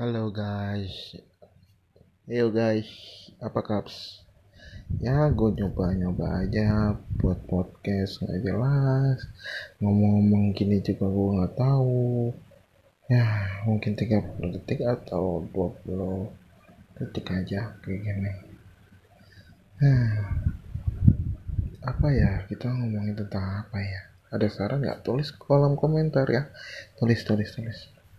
Halo guys, yo guys, apa kaps? Ya gue nyoba-nyoba aja buat podcast nggak jelas, ngomong-ngomong gini juga gue gak tahu. Ya mungkin 30 detik atau 20 detik aja kayak gini. Hmm, apa ya kita ngomongin tentang apa ya? Ada saran gak? Tulis kolom komentar ya. Tulis tulis tulis.